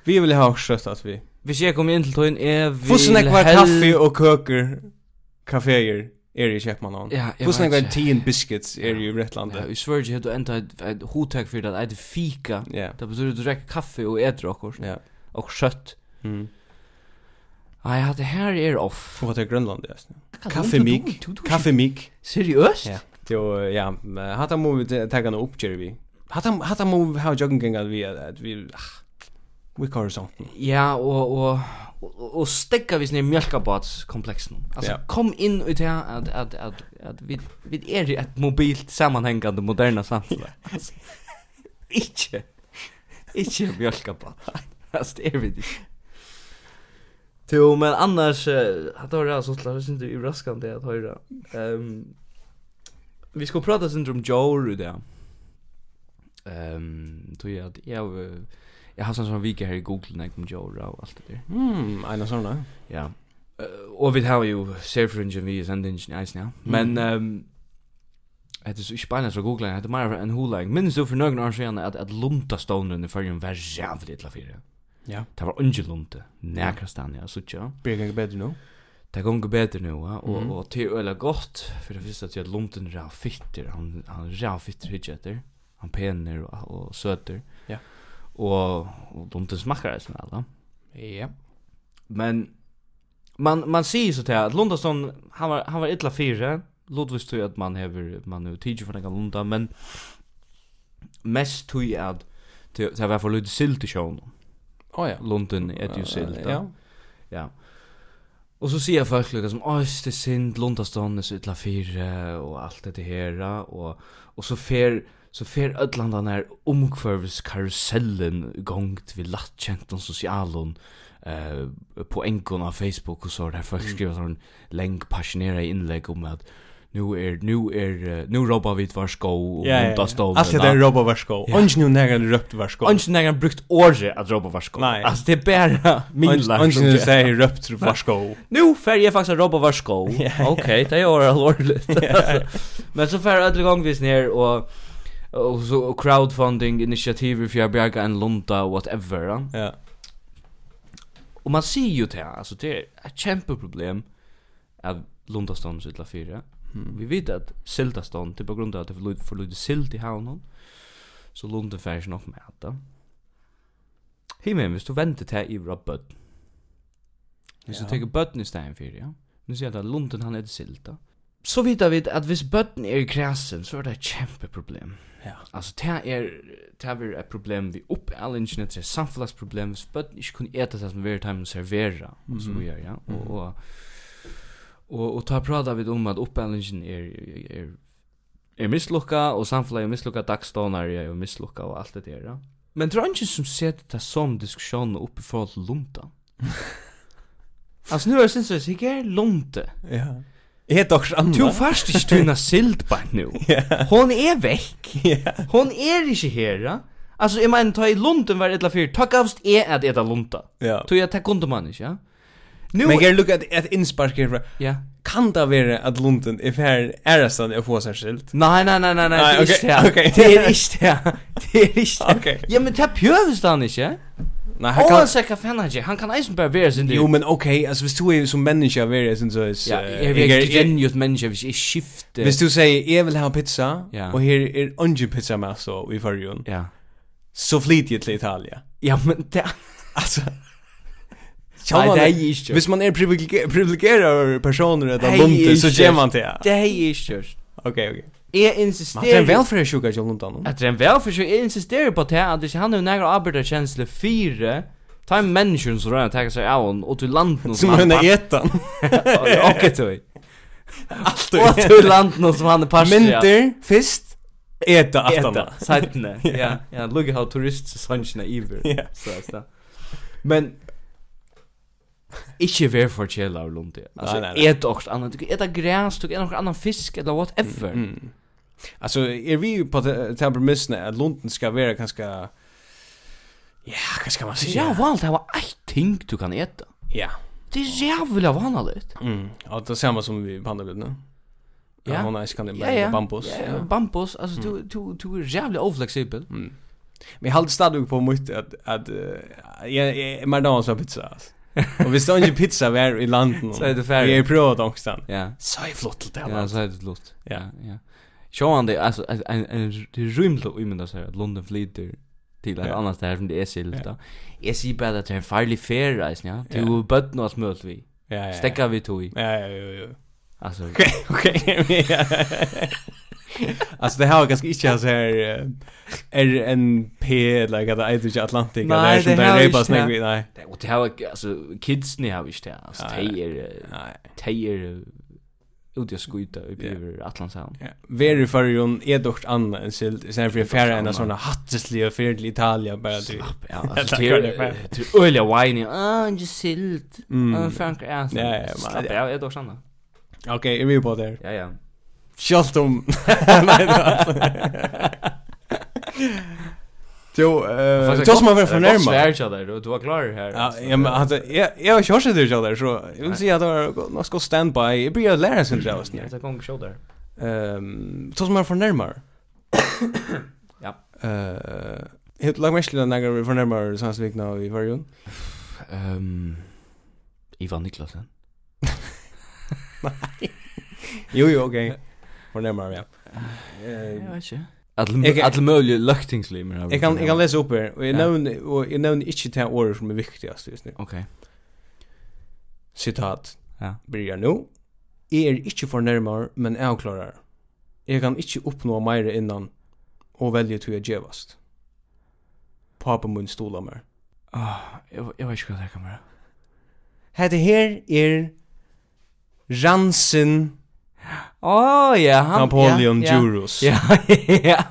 vi vil ha skött att vi. Hvis jeg kommer in till tog in är vi... Fussen ekvar kaffe och köker. Kaffeer er i Kjepmanhavn. Ja, jeg Hvordan er det biscuits er i Rettlandet? Ja, i Sverige har du enda et hotek for det, et fika. Ja. Det betyr at du rekker kaffe og etter okkur. Ja. Og kjøtt. Mm. Nei, ja, det her er off. Og det er Grønland, ja. Kaffemik. Kaffemik. Seriøst? Ja. Jo, ja, hatta må vi tagga noe oppkjører vi. Hatta må vi ha joggengengar vi, at vi, ah, Wick Horizontal. Ja, og og och stäcka vi mjölkabats komplexen. Alltså ja. kom in ut här att att att att vi vi är i ett mobilt sammanhängande moderna samhälle. <laughs> Alltså inte inte mjölkabat. <laughs> Alltså det är vi inte. Jo, men annars att höra alltså så det inte det raskande att höra. Ehm vi ska prata syndrom Joe där. Ehm tror jag att jag jag har sån sån vecka här i Google när jag kom Jora och allt det där. Mm, en sån Ja. Och vi har ju Engine vi är ingen ice now. Men ehm Det är så spännande så googla, det er mer en holag. Minns du för några år sedan att att lunta stonen i förrän var jävligt til fyra. Ja. Det var ingen lumta. Näkra stan ja, så tjå. Bägge bättre nu. Det går bättre nu va och och till öla gott för det visste att jag er är fitter. Han han är fitter hitjetter. Han penner och, og söter. Ja och och de inte smakar det snälla. Ja. Men man man ser så att Lundason han var han var illa fyra. Ludvig tror att man har man nu teacher för den Lunda men mest tror jag att det var för lite silt i showen. Oh ja. Lunden är ju silt. Ja. Ja. Och så ser jag folk lukar som oj det synd Lunda stående så utla fyra och allt det här och och så fer så fer ödlanda när omkvörvis karusellen gångt vid lattkent och socialon eh på enkon av Facebook och så där folk skriver sån länk passionerade inlägg om att nu är nu är nu ropa vid var sko och undan stol. Alltså det är ropa var sko. Och nu när det röpt var sko. Och när brukt orge att robba var sko. Alltså det är bara min <laughs> lag. Och nu säger röpt var sko. <laughs> Nu fer jag faktiskt robba var sko. Okej, det är allvarligt. Men så fer alla gång vis ner och och så crowdfunding initiativ för jag bjärga en lunta whatever. Ja. Och man ser ju det här, alltså det är ett kämpeproblem av att Lundastan utla fyra. Mm. Vi vet att silda stånd typ på grund av att det för lite för lite silt i havnen. Så lunde färs nog med att då. Himmel, hvis du venter til i Robert. Hvis du tar bøtten i stein for, ja. Nu ser jeg at lunden han er det silta. Så vet vi at hvis bøtten er i krasen, så er det et kjempeproblem. Ja. Altså, det er, det er et problem vi opp alle ingenier, det er samfunnsproblem, hvis bøtten ikke kunne ete det som vi er i timen servera, og så videre, ja. Og, og Och och ta prata vid om att upphandlingen är är är og och samfällig misslukka dagstonar och mislukka och allt det där. Ja? Men tror inte som sett det som diskussion i för att lunta. alltså nu är det syns det är lunte. Ja. Är det också annat? Du fast inte tunna silt på nu. <laughs> Hon är veck. Hon är inte här. Ja? Alltså jag menar ta i lunten var det la för. Ta gavst är att äta lunta. Ja. Tog jag ta kunde man inte, ja. Nu Men jag look at at inspark här. Ja. Kan det vara att Lunden är för ärastan att få sig skilt? Nej nej nej nej nej. Okej. Okej. Det Det är inte det. Det är inte. det. Okej. Ja men det behövs det inte. Nej, han kan säkert fan inte. Han kan inte bara vara sin. Jo men okej, alltså hvis du är som människa vara sin så är Ja, jag vet är genius människa, Hvis jag skift. Hvis du säger jag vill ha pizza Ja. och här är ungen pizza med så i förrjun. Ja. Så flyt jag till Italien. Ja men det alltså Nei, det er ikke. Hvis man er privilegerer personer etter lunte, så gjør man det. Det er ikke. Ok, ok. Jeg insisterer... Men det er en velferdssjuka i luntan. Det er en velferdssjuka. Jeg insisterer på det at han er nægge arbeiderkjensle fire... Ta en människa som rör att ta sig av hon och till landen som han är ätan. Och ett oj. Allt och till landen som han är pass. Mynter fist äta attarna. Sätna. <laughs> Ja, ja, look how tourists iver. Ja. Så så. Men Ikke vær for kjela av lundi. Altså, nei, nei, nei. et okst annan, et av græs, et av annan fisk, eller whatever. Mm, mm. Alltså är vi på temperamissen att lunden ska vara ganska Ja, vad ska man säga? Ja, valt det var ett ting du kan eta. Ja. Det är jävla vanligt. Mm. Ja, det är samma som vi pandar nu. Ja, ja hon är kan det med ja, ja. bambus. Ja, ja. bambus, alltså du du du är jävla oflexibel. Mm. Men jag hade stadig på mycket att att jag är mer dans av pizza. Alltså. Och vi står inte pizza var i landen. Så är det färdigt. Vi är provat också. Ja. Så är flott till det. Ja, så är det flott. Ja, ja. Sjående, alltså, en, en, det är rymligt att umynda sig att London flyter till ett annat ställe som det är sig då. Jag ser bara att det är en farlig färreis, ja. Det är bött något möt vi. Ja, ja, ja. Stäcka vi tog i. Ja, ja, <laughs> ja, ja. Alltså. Okej, okej. <laughs> alltså det här är ganska inte så här RNP like att Atlantic Atlantic eller sånt där repas nej nej och det här alltså kids ni har visst det alltså tejer tejer ut jag skjuta upp över Atlantshavn. Ja. Veri för ju är dock anna en silt sen för färra en såna hattesliga för till Italien bara du. Ja, alltså till öliga wine. Ah, en silt. Ah, Frank. Ja, ja, men det är dock anna. Okej, är vi på där? Ja, ja. Sjalt om... Nej, Jo, eh uh, just man vill förnärma. Jag svär jag där, du var klar här. Ja, ja men alltså jag jag har kört det där så jag vill säga att jag något ska stand by. Jag blir lära sig det Ja, nu. Jag kan köra där. Ehm, just man förnärma. Ja. Eh, helt lag mest den där vi förnärma så här vik nu i varjon. Ehm Ivan Niklasen. Nej. Jo jo, okej. Okay. <laughs> Var närmare, ja. Jag vet inte. Alla möjliga löktingslimer. Jag kan, jag kan läsa upp här. Och jag nämner, och jag nämner inte det här året som är viktigast just nu. Okej. Citat. Ja. Börjar nu. Jag är inte för närmare, men jag klarar. Jag kan inte uppnå mer innan och välja till jag gevast. Pappa mun stolar mer. Ah, jag, jag vet inte vad det kan vara. Hette her er Åh, oh, ja, han... Napoleon ja, Juros. <laughs> Ja, ja.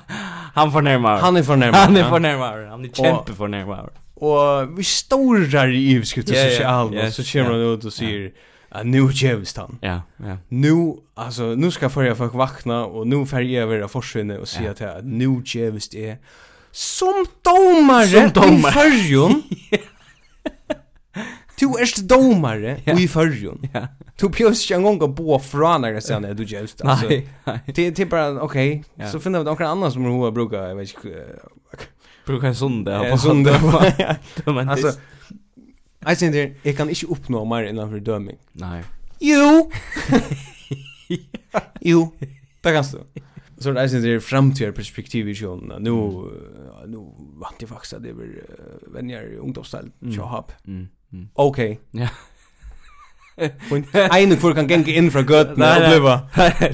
Han förnärmar. Han är förnärmar. Han är förnärmar. Han är kämpe förnärmar. Og vi storar i överskriften yeah, yeah, og yeah, så kommer han ut og sier, att nu jävs han. Ja, ja. Nu, alltså, nu ska förra folk vakna och nu färg jag över forsvinna och säga till att nu jävs det är som domare som domare i förrjun <laughs> Du är domare ja. i förrjun. Du pjus <laughs> en gång att bo från när jag säger att du just alltså. Det det bara okej. Så finner vi någon annan som hur brukar jag vet inte brukar en söndag på söndag. <laughs> <laughs> Alltså Jag säger det, jag kan inte uppnå mer innanför döming. Nej. Jo! jo, det kan stå. Så det är sin det framtida perspektiv i sjön. Nu, nu vant jag faktiskt att det är vänner i ungdomsstället. Mm. Mm. Mm. Okay. Ja. Fint. Ein kvar kan ganga inn fra gøtna og bliva.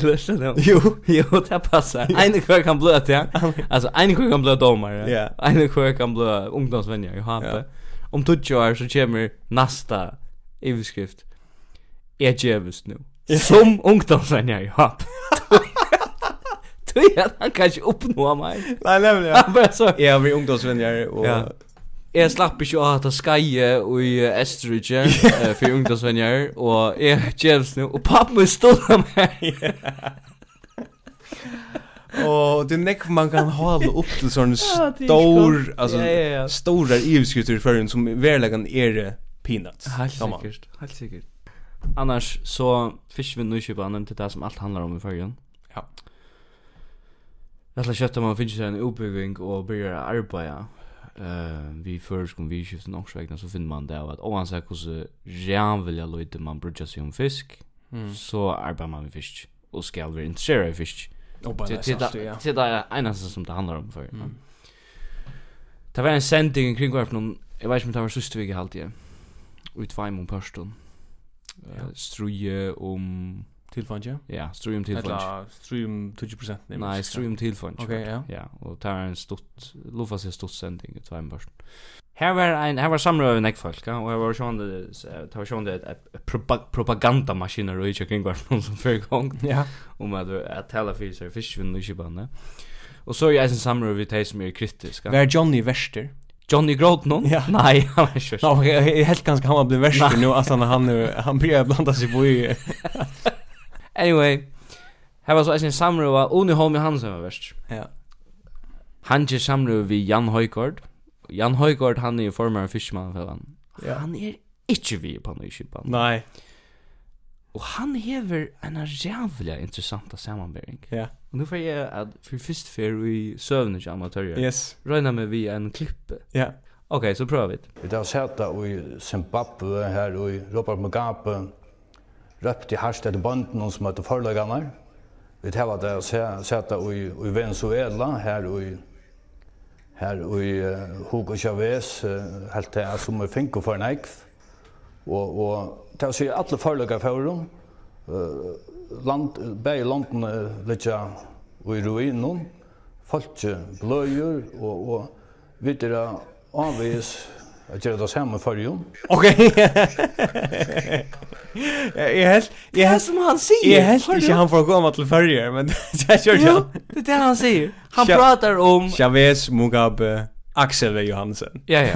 Lyssna nu. Jo, jo, det passar. Ein kvar kan blöa ja. Alltså ein kvar kan blöa domar. Ja. Ein kvar kan blöa ungdomsvänner i hapa. Om tutjo år så kommer nästa överskrift. Är jävus nu. Som ungdomsvänner i hapa. Du ja, han kan ju uppnå mig. Nej, nämligen. Han bara så. Ja, vi ungdomsvänner och Jeg slapp ikke å ha ta skaje i Esterike uh, for ungdomsvenner, og jeg kjevs nu, og pappa min stod av meg. <laughs> Og det er nekk man kan hala opp til sånne stor, altså, ja, ja, ja. store ivskutter i førjen som verleggen er peanuts. Helt sikkert, helt sikkert. Annars så fisk vi nyskypanen til det som alt handlar om i førjen. Ja. Rett og om man finnes en utbygging og byrjar arbeida eh vi först kom vi skiftar nog svägna så finner man det att oavsett hur så jan vill jag lite man brukar sig om fisk mm. så arbetar man med fisk och ska vara intresserad av fisk. Det det är en annan som det handlar om för. Mm. Det var en sending kring kvar någon, jag vet inte om det var sista veckan halt igen. Ut fem om pörsten. Struje om Tilfange? Ja, Strium tilfange. Eller stream 20% nej. Nej, Strium tilfange. Okej, okay, ja. Ja, och tar en stort Lufas sig stort sending ut hem först. Här var en här var samråd med folk, ja, och här var sjön det tar sjön det propaganda maskiner och kring var någon som för gång. Ja. Om att att tala för sig fiskvinn och skibande. Och så är en samråd vi tar som är kritiska. <laughs> Var Johnny Wester? Johnny Groton? Ja. Nej, han är kört. Ja, helt ganska han blev värst nu alltså när han han börjar blanda sig på i Anyway, her var så eisen samrøva, Oni Holm Johansen var verst. Ja. Han gjør samrøva vi Jan Høygaard. Jan Høygaard, han er jo formar fiskemannfellan. Ja. Han er ikke vi på noe kjipan. Nei. Og han hever en jævlig interessanta samanbering. Ja. Og nu får jeg at for fyrst fer i søvnet til amatører. Yes. Røyna med vi en klippe. Ja. Ok, så prøver vi det. Vi har sett i Zimbabwe, her i Robert Mugabe, røpte herst etter bønden som heter forløgene. Vi tar det og sette i, i Venezuela, her i, her i uh, Hugo Chavez, uh, helt til jeg som er finko for en eik. Og, og til å si alle forløgene for dem, uh, land, begge landene litt i ruinen, folk bløyer, og, og videre avvis Jeg gjør det samme for jo. Okej. Jag helt... Det helt som han säger. Jag helt ikke han får komma till førjer, men <laughs> det kör jeg. Jo, det är det han säger. Han pratar om... Chavez, Mugabe, Axel Johansen. Ja, ja.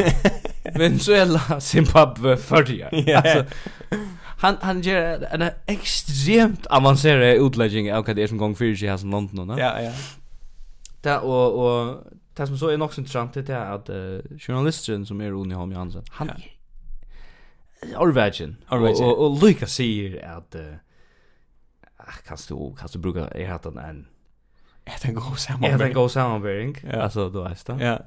Venezuela, Zimbabwe, førjer. Alltså han han ger en extremt avancerad utläggning av vad det är som gång för sig här som London, va? Ja, ja. Där och och det som så är också intressant det är att uh, journalisten som är Rune Holm Johansson han ja. Orvagin och, och, och Luka säger att uh, kan du kan du bruka är att en är den god samman. är den god sammanbäring ja. alltså då är det ja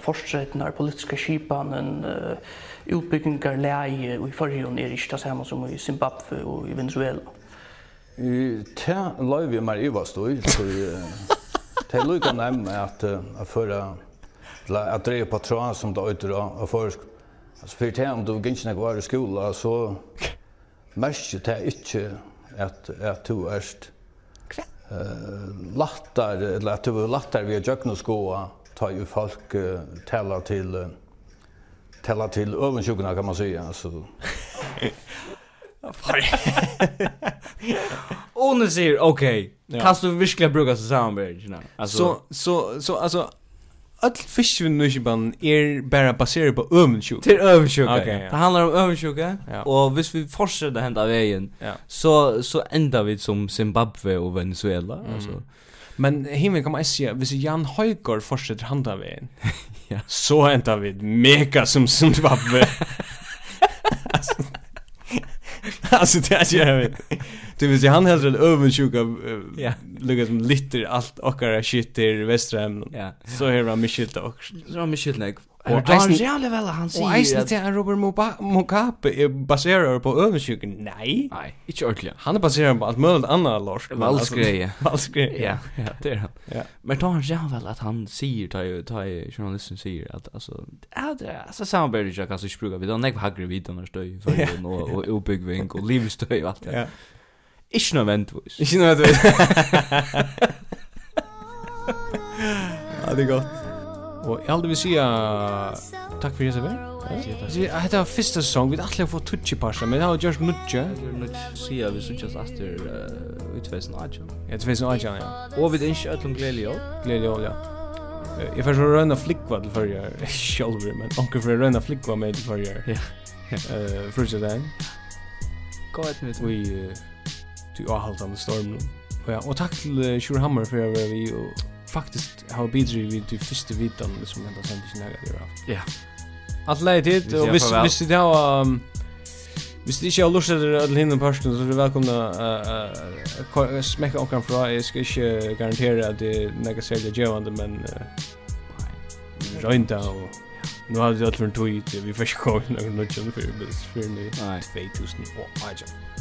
fortsätten av politiska skipanen, uh, utbyggingar läge och i förhjön är ikke det samme som i Zimbabwe och i Venezuela. I te løyvi mer i var støy, så Det är lika nämna att att föra att dra på tråden som det øyter då och för alltså för det om du gick inte var i skola så merker det inte at, at du ärst eh lattar eller at du er lattar vi jökna skoa tar ju folk uh, tala til uh, tala til övensjukna kan man säga alltså Och nu säger okej, kan du verkligen bruka så samarbete, you know. Alltså så så så alltså all fiskvinn nu ban är bara baserat på ömsjuk. Till ömsjuk. Okay, ja. Det handlar om ömsjuk ja. och hvis vi fortsätter hända vägen ja. så så ändar vi som Zimbabwe och Venezuela mm. alltså. Men himmel kan man se hvis Jan Højgaard fortsätter hända vägen. <laughs> ja. Så ändar vi mega som Zimbabwe. <laughs> <laughs> <laughs> alltså det är ju Du vill se han hellre en övensjuka ja. lukka som litter allt och shit i västra hemmen. Ja. Så här var Michel också. så var Michel like Og det er jævlig vel han sier Og eisen til at Robert Mugabe er baserer på øvensjuken. Nei. Nei, ikke ordentlig. Han er baserer på alt mulig annet lorsk Valskreie <laughs> Valskreie Ja, ja, det er han. Ja. Men det er jævlig vel at han sier Ta i journalisten sier at Altså, ja, det er Altså, samarbeider ikke hva som ikke bruker Vi har nekva hagre videre støy Og oppbyggving og livstøy og alt det. Ja. Ikke nødvendigvis Ikke noe nødvendigvis <laughs> Ja, det er godt. Og jeg aldri vil sija takk for Jesever. Hetta var fyrsta sesong, vi ætla fått tutsi parsa, men det var just nutje. Sija vi sutjas astur i Aja. Ja, 2018, ja. Og vi dynsk öllum gleli jól. Gledelig jól, ja. Jeg fyrir så røyna flikva til fyrir, <laughs> sjálfur, men onker for røyna flikva med til fyrir. <laughs> Ja. Frutja Gå Gått mitt. Vi, du avhaldan stormen. Og takk til Sjur Hammer for å være vi og faktiskt har bidri vid det första vitan som hända sen inte när det haft. Ja. Att lägga det och visst visst det har Hvis det ikke har lyst til alle hinne personen, så er det velkomne å smekke okkar fra. Jeg skal ikke garantere at det er nekka særlig djevande, men røynda og... Nu har vi alt for en tog i det, vi får ikke komme i noen nødgjende for 2018.